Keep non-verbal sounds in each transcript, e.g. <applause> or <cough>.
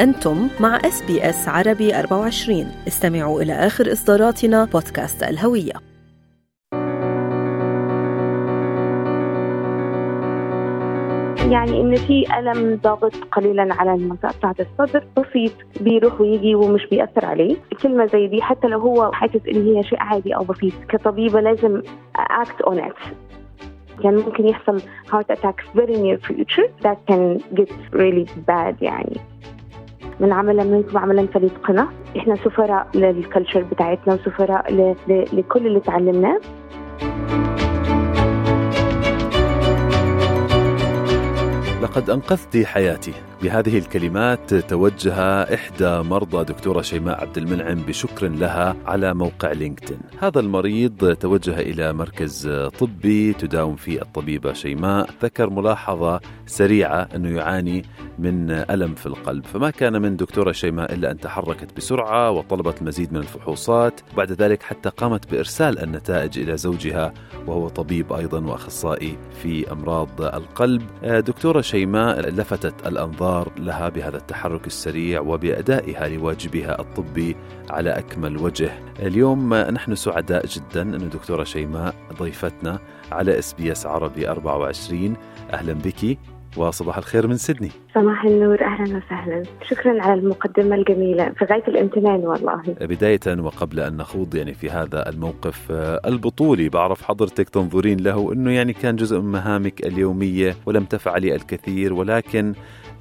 أنتم مع إس بي إس عربي 24 استمعوا إلى آخر إصداراتنا بودكاست الهوية. يعني إن في ألم ضاغط قليلا على المنطقة بتاعت الصدر بسيط بيروح ويجي ومش بيأثر عليه. كلمة زي دي حتى لو هو حاسس إن هي شيء عادي أو بسيط كطبيبة لازم act on it يعني ممكن يحصل heart attacks very near future. That can get really bad يعني. من عمل منكم عملا فليتقنه. إحنا سفراء للكلتشر بتاعتنا وسفراء لكل اللي تعلمناه. لقد أنقذت حياتي. بهذه الكلمات توجه إحدى مرضى دكتورة شيماء عبد المنعم بشكر لها على موقع لينكدين. هذا المريض توجه إلى مركز طبي تداوم فيه الطبيبة شيماء. ذكر ملاحظة سريعة أنه يعاني من ألم في القلب. فما كان من دكتورة شيماء إلا أن تحركت بسرعة وطلبت المزيد من الفحوصات. وبعد ذلك حتى قامت بإرسال النتائج إلى زوجها وهو طبيب أيضا وأخصائي في أمراض القلب. دكتورة شيماء لفتت الأنظار لها بهذا التحرك السريع وبأدائها لواجبها الطبي على أكمل وجه. اليوم نحن سعداء جدا أن دكتورة شيماء ضيفتنا على إس بي إس عربي 24 أهلا بك وصباح الخير من سيدني. صباح النور أهلا وسهلا. شكرا على المقدمة الجميلة في غاية الامتنان والله. بداية وقبل أن نخوض يعني في هذا الموقف آه، البطولي بعرف حضرتك تنظرين له أنه يعني كان جزء من مهامك اليومية ولم تفعلي الكثير ولكن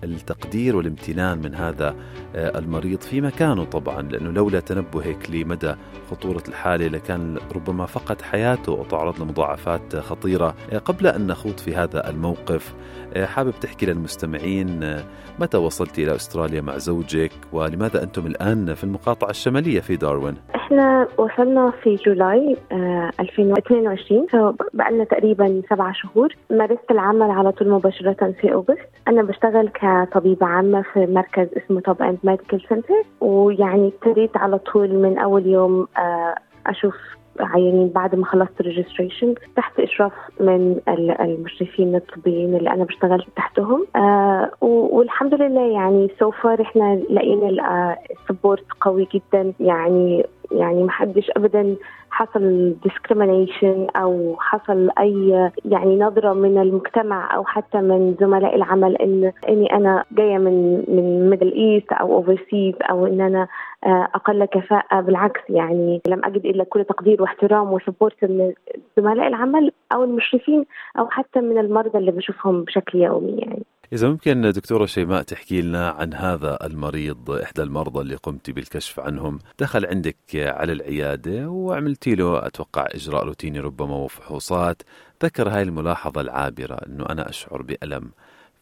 التقدير والامتنان من هذا آه، المريض في مكانه طبعا لأنه لولا تنبهك لمدى خطورة الحالة لكان ربما فقد حياته وتعرض لمضاعفات خطيرة. آه، قبل أن نخوض في هذا الموقف آه، حابب تحكي للمستمعين متى وصلت إلى أستراليا مع زوجك؟ ولماذا أنتم الآن في المقاطعة الشمالية في داروين؟ إحنا وصلنا في July آه 2022 فبقى لنا تقريبا سبعة شهور. مارست العمل على طول مباشرة في August. أنا بشتغل كطبيبة عامة في مركز اسمه Top End Medical Centre ويعني ابتديت على طول من أول يوم آه أشوف عيانين بعد ما خلصت registration تحت إشراف من ال- المشرفين الطبيين اللي أنا بشتغل تحتهم. آه والحمد لله يعني so far إحنا لقينا ال support قوي جدا يعني يعني ما حدش ابدا حصل discrimination أو حصل أي يعني نظرة من المجتمع أو حتى من زملاء العمل إن إني أنا جاية من من Middle East أو overseas أو إن أنا آه، أقل كفاءة. بالعكس يعني لم أجد إلا كل تقدير واحترام وسبورت من زملاء العمل أو المشرفين أو حتى من المرضى اللي بشوفهم بشكل يومي يعني. إذا ممكن دكتورة شيماء تحكي لنا عن هذا المريض إحدى المرضى اللي قمت بالكشف عنهم. دخل عندك على العيادة وعملتي له أتوقع إجراء روتيني ربما وفحوصات. ذكر هاي الملاحظة العابرة أنه أنا أشعر بألم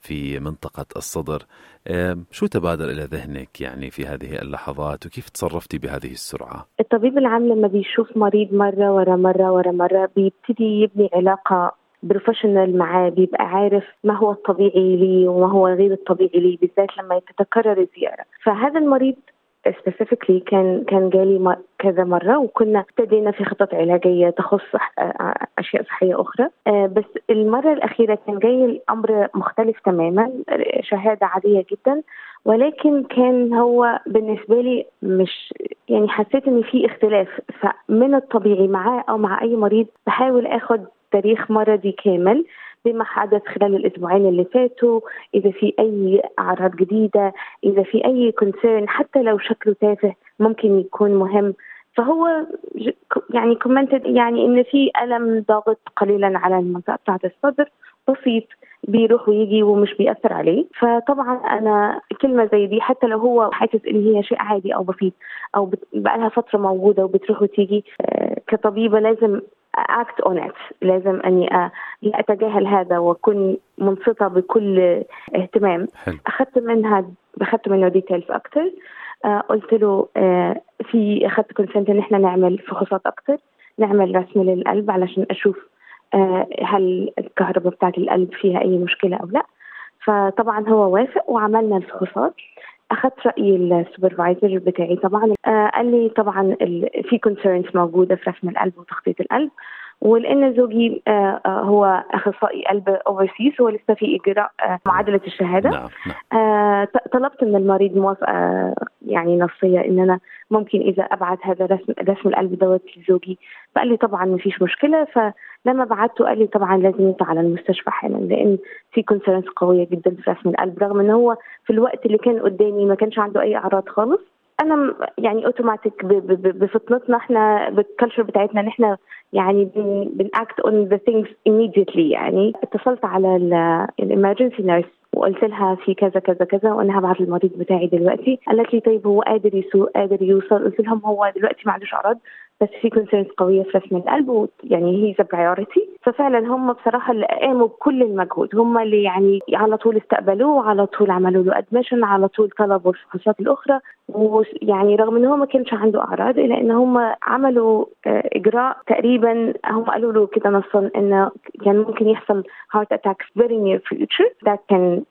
في منطقة الصدر. شو تبادر إلى ذهنك يعني في هذه اللحظات؟ وكيف تصرفتي بهذه السرعة؟ الطبيب العام لما بيشوف مريض مرة ورا مرة ورا مرة بيبتدي يبني علاقة professional معاه بيبقى عارف ما هو الطبيعي ليه وما هو غير الطبيعي ليه بالذات لما تتكرر الزيارة. فهذا المريض specifically كان كان جالي كذا مرة وكنا ابتدينا في خطط علاجية تخص أح- آه، أشياء صحية أخرى. آه، بس المرة الأخيرة كان جاي الأمر مختلف تماما آه، شهادة عادية جدا ولكن كان هو بالنسبة لي مش يعني حسيت إن في اختلاف فمن الطبيعي معاه أو مع أي مريض بحاول آخد تاريخ مرضي كامل بما حدث خلال الأسبوعين اللي فاتوا إذا في أي أعراض جديدة إذا في أي concern حتى لو شكله تافه ممكن يكون مهم. فهو يعني commented يعني إن في ألم ضاغط قليلا على المنطقة بتاعة الصدر بسيط بيروح ويجي ومش بيأثر عليه. فطبعا أنا كلمة زي دي حتى لو هو حاسس إن هي شيء عادي أو بسيط بت- بقالها فترة موجودة وبتروح وتيجي آه، كطبيبة لازم act on it لازم أني لا أتجاهل هذا وأكون منصتة بكل اهتمام. حلو. أخذت منها أخذت منه details أكثر آه قلت له آه في أخذت consent إن إحنا نعمل فحوصات أكثر نعمل رسم للقلب علشان أشوف آه هل الكهرباء بتاعت القلب فيها أي مشكلة أو لأ. فطبعا هو وافق وعملنا الفحوصات. أخذت رأي ال supervisor بتاعي طبعا. آه قال لي طبعا في concerns موجودة في رسم القلب وتخطيط القلب. ولأن زوجي آه، آه، هو أخصائي قلب overseas هو لسه في إجراء آه، معادلة الشهادة. نعم نعم. طلبت من المريض موافقة يعني نصية إن أنا ممكن إذا ابعت هذا رسم رسم القلب دوت لزوجي. فقال لي طبعا ما فيش مشكلة فلما بعته قال لي طبعا لازم يطلع على المستشفى حالا لأن في concerns قوية جدا في رسم القلب. رغم إن هو في الوقت اللي كان قدامي ما كانش عنده أي أعراض خالص أنا يعني اوتوماتيك بفطنتنا إحنا بال culture بتاعتنا إن إحنا يعني بن act on the things immediately يعني. اتصلت على ال emergency nurse وقلت لها في كذا كذا كذا وأنا هبعت المريض بتاعي دلوقتي. قالت لي طيب هو قادر يسوق قادر يوصل. قلت لهم هو دلوقتي ما عندوش أعراض. بس في concerns قوية في رسم القلب يعني هي the priority ففعلا هم بصراحة اللي قاموا بكل المجهود. هم اللي يعني على طول استقبلوه على طول عملوا له admission على طول طلبوا الفحوصات الأخرى. ويعني رغم إن هو ما كانش عنده أعراض إلا إن هم عملوا آه، إجراء تقريبا هم قالوا له كده نصا إنه كان ممكن يحصل heart attack very near future. That can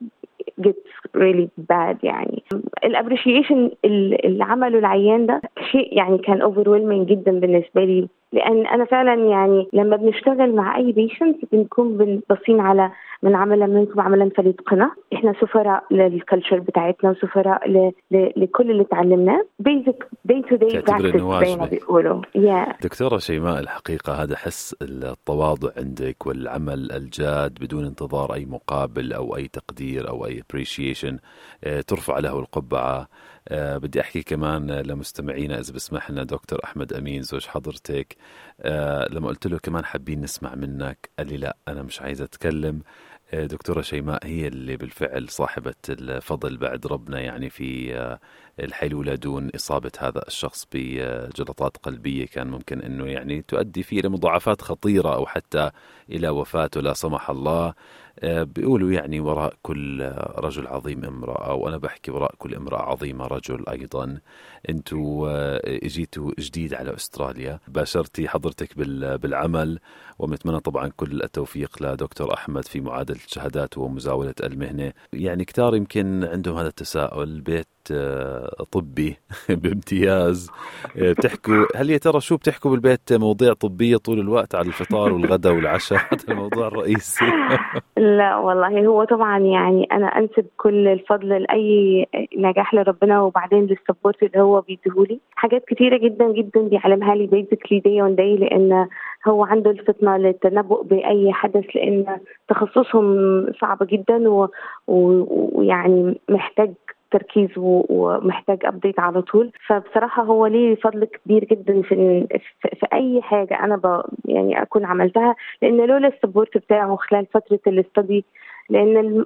gets really bad يعني. ال appreciation اللي عمله العيان ده شيء يعني كان overwhelming جدا بالنسبة لي. لأن أنا فعلا يعني لما بنشتغل مع أي patient بنكون باصين على من عملا منكم عملا فليتقنه. إحنا سفراء لل culture بتاعتنا وسفراء ل... ل... لكل اللي تعلمناه. basic day to practice زي ما بيقولوا. Yeah. دكتورة شيماء الحقيقة هذا حس التواضع عندك والعمل الجاد بدون انتظار أي مقابل أو أي تقدير أو أي appreciation آه، ترفع له القبعة أه بدي أحكي كمان لمستمعينا إذا بسمح لنا دكتور أحمد أمين زوج حضرتك. أه لما قلت له كمان حابين نسمع منك قال لي لا أنا مش عايز أتكلم. أه دكتورة شيماء هي اللي بالفعل صاحبة الفضل بعد ربنا يعني في أه الحيلولة دون إصابة هذا الشخص بجلطات قلبية كان ممكن أنه يعني تؤدي فيه لمضاعفات خطيرة أو حتى إلى وفاته لا سمح الله. آه، بيقولوا يعني وراء كل رجل عظيم امرأة وأنا بحكي وراء كل امرأة عظيمة رجل أيضا. أنتوا آه، اجيتوا جديد على أستراليا باشرتي حضرتك بالعمل ونتمنى طبعا كل التوفيق لدكتور أحمد في معادلة الشهادات ومزاولة المهنة. يعني كتار يمكن عندهم هذا التساؤل بيت آه، طبي <laughs> بامتياز. بتحكوا هل يا ترى شو بتحكوا بالبيت؟ مواضيع طبية طول الوقت على الفطار والغداء والعشاء؟ <laughs> هذا الموضوع الرئيسي <laughs> لا والله هو طبعا يعني أنا أنسب كل الفضل لأي نجاح لربنا وبعدين لل support اللي هو بيديهولي. حاجات كتيرة جدا جدا بيعلمها لي basically day on day لأن هو عنده الفطنة للتنبؤ بأي حدث لأن تخصصهم صعب جدا ويعني محتاج تركيز ومحتاج update على طول. فبصراحة هو ليه فضل كبير جدا في في أي حاجة أنا يعني أكون عملتها لأن لولا ال support بتاعه خلال فترة ال study لأن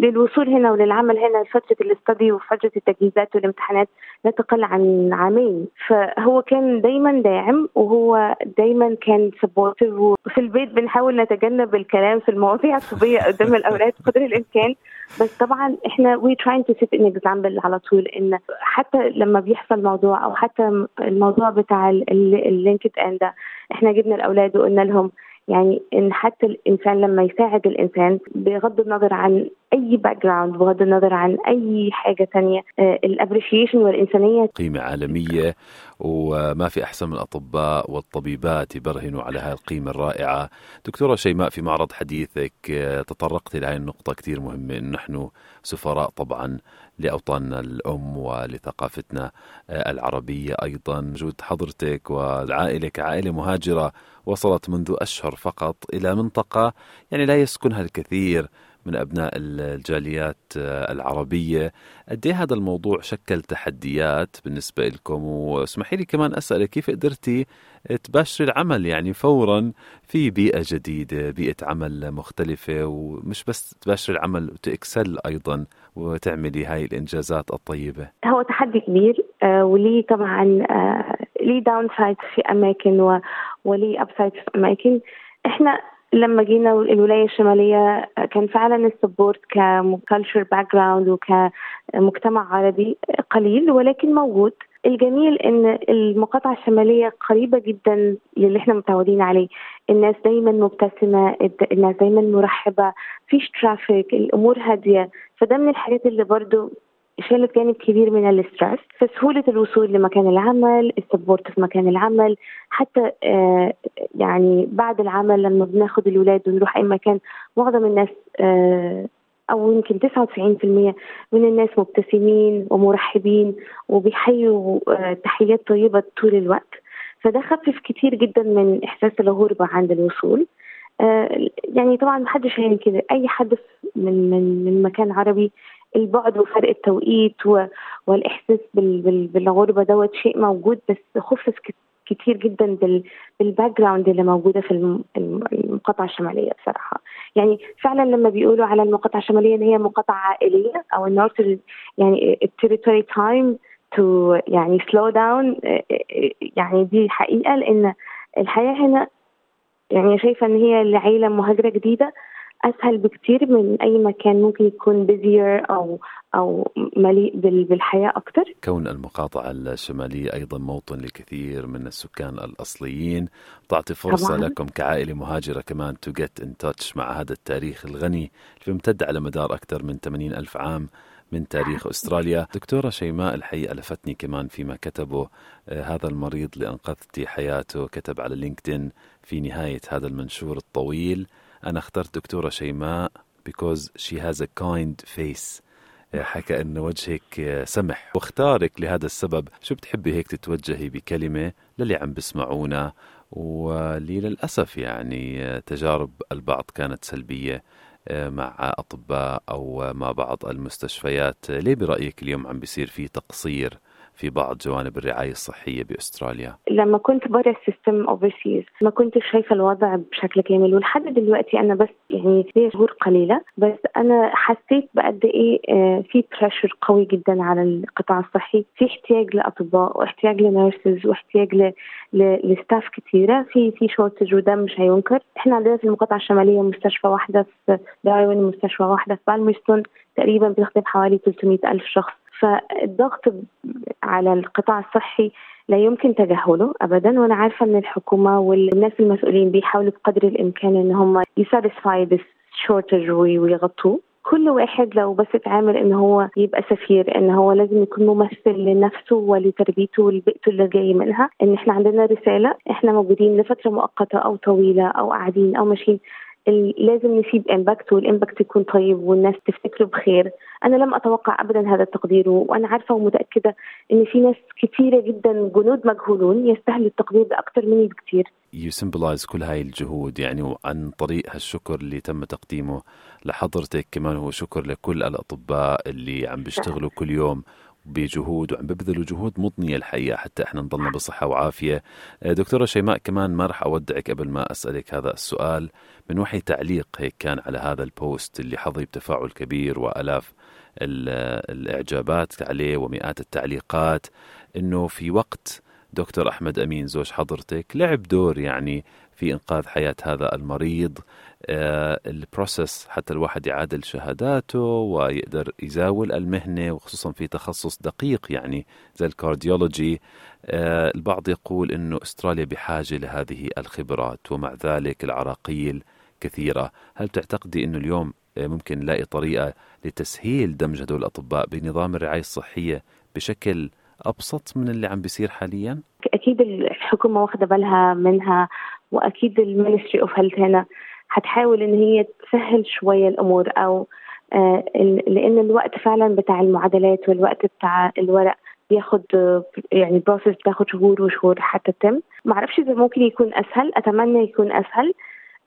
للوصول هنا وللعمل هنا فترة ال study وفترة التجهيزات والامتحانات لا تقل عن عامين. فهو كان دايما داعم وهو دايما كان supportive وفي البيت بنحاول نتجنب الكلام في المواضيع الطبية قدام الأولاد قدر الإمكان. بس طبعا إحنا we trying to set an example على طول إن حتى لما بيحصل موضوع أو حتى الموضوع بتاع ال LinkedIn ده إحنا جبنا الأولاد وقلنا لهم يعني إن حتى الإنسان لما يساعد الإنسان بغض النظر عن أي background بغض النظر عن أي حاجة ثانية آه، ال appreciation والإنسانية قيمة عالمية وما في أحسن من الأطباء والطبيبات يبرهنوا على هذه القيمة الرائعة. دكتورة شيماء في معرض حديثك آه، تطرقت إلى هذه النقطة كثير مهمة انه نحن سفراء طبعا لأوطاننا الأم ولثقافتنا آه، العربية أيضا. وجود حضرتك والعائلة كعائلة مهاجرة وصلت منذ أشهر فقط إلى منطقة يعني لا يسكنها الكثير من أبناء الجاليات آه، العربية. قد إيه هذا الموضوع شكل تحديات بالنسبة لكم؟ واسمحي لي كمان أسألك كيف قدرتي تباشري العمل يعني فورا في بيئة جديدة بيئة عمل مختلفة ومش بس تباشري العمل وتكسل أيضا وتعملي هاي الإنجازات الطيبة؟ هو تحدي كبير آه وليه طبعا آه ليه downside في أماكن وليه upside في أماكن. إحنا لما جينا الولاية الشمالية كان فعلا ال support ك culture background وكمجتمع عربي قليل ولكن موجود. الجميل إن المقاطعة الشمالية قريبة جدا للي إحنا متعودين عليه. الناس دايما مبتسمة الناس دايما مرحبة فيش traffic الأمور هادية. فده من الحاجات اللي برضو شالت جانب كبير من ال stress فسهولة الوصول لمكان العمل ال support في مكان العمل حتى آه يعني بعد العمل لما بناخد الولاد ونروح أي مكان معظم الناس آه أو يمكن 99% من الناس مبتسمين ومرحبين وبيحيوا آه تحيات طيبة طول الوقت. فده خفف كتير جدا من إحساس الغربة عند الوصول. يعني طبعا ما حدش هينكر أي حد من من من مكان عربي البعد وفرق التوقيت. والإحساس بال... بال... بالغربة دوت شيء موجود بس خفف كتير جدا بال... بال background اللي موجودة في المقاطعه الشمالية بصراحة يعني فعلا لما بيقولوا على المقاطعه الشمالية إن هي مقاطعه عائلية أو ال north يعني ال territory time to يعني slow down يعني دي حقيقة لأن الحياة هنا يعني شايفة إن هي لعيله مهاجرة جديدة أسهل بكتير من أي مكان ممكن يكون busier أو أو مليء بالحياة أكثر كون المقاطعة الشمالية أيضا موطن لكثير من السكان الأصليين تعطي فرصة طبعا. لكم كعائلة مهاجرة كمان to get in touch مع هذا التاريخ الغني اللي بيمتد على مدار أكثر من 80 ألف عام من تاريخ أستراليا. دكتورة شيماء الحقيقة لفتني كمان فيما كتبه آه هذا المريض اللي انقذتي حياته كتب على لينكدين في نهاية هذا المنشور الطويل. أنا اخترت دكتورة شيماء because she has a kind face. حكى أن وجهك سمح. واختارك لهذا السبب. شو بتحبي هيك تتوجهي بكلمة للي عم بسمعونا؟ واللي للأسف يعني تجارب البعض كانت سلبية مع أطباء أو مع بعض المستشفيات. ليه برأيك اليوم عم بيصير في تقصير؟ في بعض جوانب الرعاية الصحية بأستراليا؟ لما كنت برا ال system overseas ما كنت شايفة الوضع بشكل كامل ولحد دلوقتي أنا بس يعني لي شهور قليلة بس أنا حسيت بقد إيه في pressure قوي جدا على القطاع الصحي. في احتياج لأطباء واحتياج ل nurses واحتياج ل ل staff كثيرة في في shortage وده مش هينكر. إحنا عندنا في المقاطعة الشمالية مستشفى واحدة في داروين مستشفى واحدة في بالمرستون تقريبا بتخدم حوالي 300 ألف شخص. فالضغط على القطاع الصحي لا يمكن تجاهله ابدا. وأنا عارفة ان الحكومة والناس المسؤولين بيحاولوا بقدر الإمكان إن هم يساتسفاي ذس شورتج ويغطوه. كل واحد لو بس اتعامل إن هو يبقى سفير إن هو لازم يكون ممثل لنفسه ولتربيته ولبيئته اللي جاي منها. إن إحنا عندنا رسالة إحنا موجودين لفترة مؤقتة أو طويلة أو قاعدين أو ماشيين. لازم نسيب impact وال impact يكون طيب والناس تفتكره بخير. أنا لم أتوقع ابدا هذا التقدير وأنا عارفة ومتأكدة إن في ناس كثيره جدا جنود مجهولون يستاهلوا التقدير بأكثر مني بكثير you symbolise كل هاي الجهود يعني وعن طريق هالشكر اللي تم تقديمه لحضرتك كمان هو شكر لكل الأطباء اللي عم بيشتغلوا كل يوم بجهود وعم ببذلوا جهود مضنية الحقيقة حتى إحنا نضلنا بصحة وعافية. دكتورة شيماء كمان ما رح أودعك قبل ما أسألك هذا السؤال. من وحي تعليق هيك كان على هذا ال post اللي حظي بتفاعل كبير وآلاف الإعجابات عليه ومئات التعليقات إنه في وقت دكتور أحمد أمين زوج حضرتك لعب دور يعني في إنقاذ حياة هذا المريض. آه ال process حتى الواحد يعادل شهاداته ويقدر يزاول المهنة وخصوصا في تخصص دقيق يعني زي ال cardiology. آه البعض يقول أنه أستراليا بحاجة لهذه الخبرات ومع ذلك العراقيل كثيرة. هل تعتقدي أنه اليوم ممكن نلاقي طريقة لتسهيل دمج هدول الأطباء بنظام الرعاية الصحية بشكل أبسط من اللي عم بيصير حاليا؟ أكيد الحكومة واخدة بالها منها وأكيد ال Ministry of Health هنا هتحاول إن هي تسهل شوية الأمور أو آه لأن الوقت فعلا بتاع المعادلات والوقت بتاع الورق بياخد يعني البروسيس بتاخد شهور وشهور حتى تتم. ما أعرفش إذا ممكن يكون أسهل أتمنى يكون أسهل. آه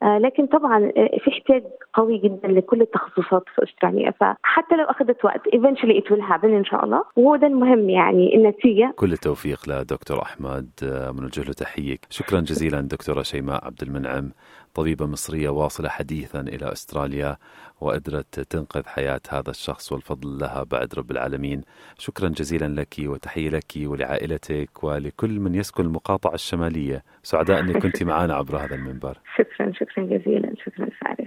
لكن طبعا في احتياج قوي جدا لكل التخصصات في أستراليا. فحتى لو أخذت وقت eventually it will happen إن شاء الله. وهو ده المهم يعني النتيجة. كل التوفيق لدكتور أحمد بنوجه له تحية. شكرا جزيلا دكتورة شيماء عبد المنعم. طبيبة مصرية واصلة حديثا إلى أستراليا وقدرت تنقذ حياة هذا الشخص والفضل لها بعد رب العالمين. شكرا جزيلا لك وتحية لك ولعائلتك ولكل من يسكن المقاطعه الشمالية. سعداء أنك كنت معنا عبر هذا المنبر. شكرا شكرا جزيلا. شكرا فارس